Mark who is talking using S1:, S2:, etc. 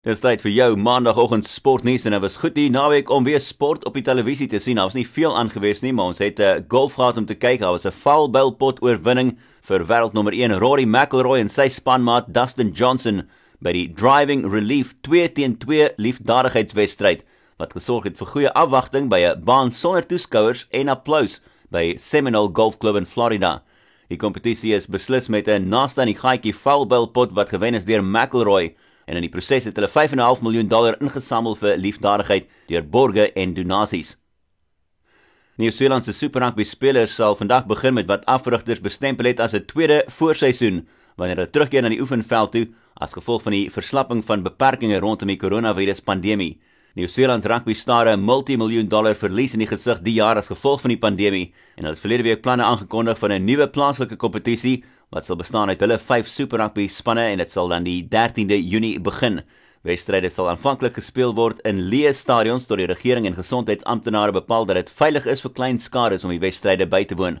S1: Dis tyd vir jou maandagooggend sportnuus en dit was goed hier naweek om weer sport op die televisie te sien. Daar was nie veel aangewees nie, maar ons het 'n uh, golf gehad om te kyk. Daar was 'n foulball pot oorwinning vir wêreldnommer 1 Rory McIlroy en sy spanmaat Dustin Johnson by die Driving Relief 2 teen 2 liefdadigheidswedstryd wat gesorg het vir goeie afwagting by 'n baan sonder toeskouers en applous by Seminole Golf Club in Florida. Die kompetisie is beslis met 'n naaste aan die gaatjie foulball pot wat gewen is deur McIlroy en in die proses het hulle 5.5 miljoen dollar ingesamel vir liefdadigheid deur borge en donasies. Nieu-Seeland se Super Rugby spelers sal vandag begin met wat afrigters bestempel het as 'n tweede voorseisoen wanneer hulle terugkeer na die oefenveld toe as gevolg van die verslapping van beperkings rondom die koronavirus pandemie. Nieu-Seeland rugby staar 'n multimiljoen dollar verlies in die gesig die jaar as gevolg van die pandemie en hulle het verlede week planne aangekondig vir 'n nuwe plaaslike kompetisie wat sal bestaan uit hulle 5 Super Rugby spanne en dit sal dan die 13de Junie begin. Wedstryde sal aanvanklik gespeel word in leë stadions tot die regering en gesondheidsamptenare bepaal dat dit veilig is vir klein skades om die wedstryde by te woon.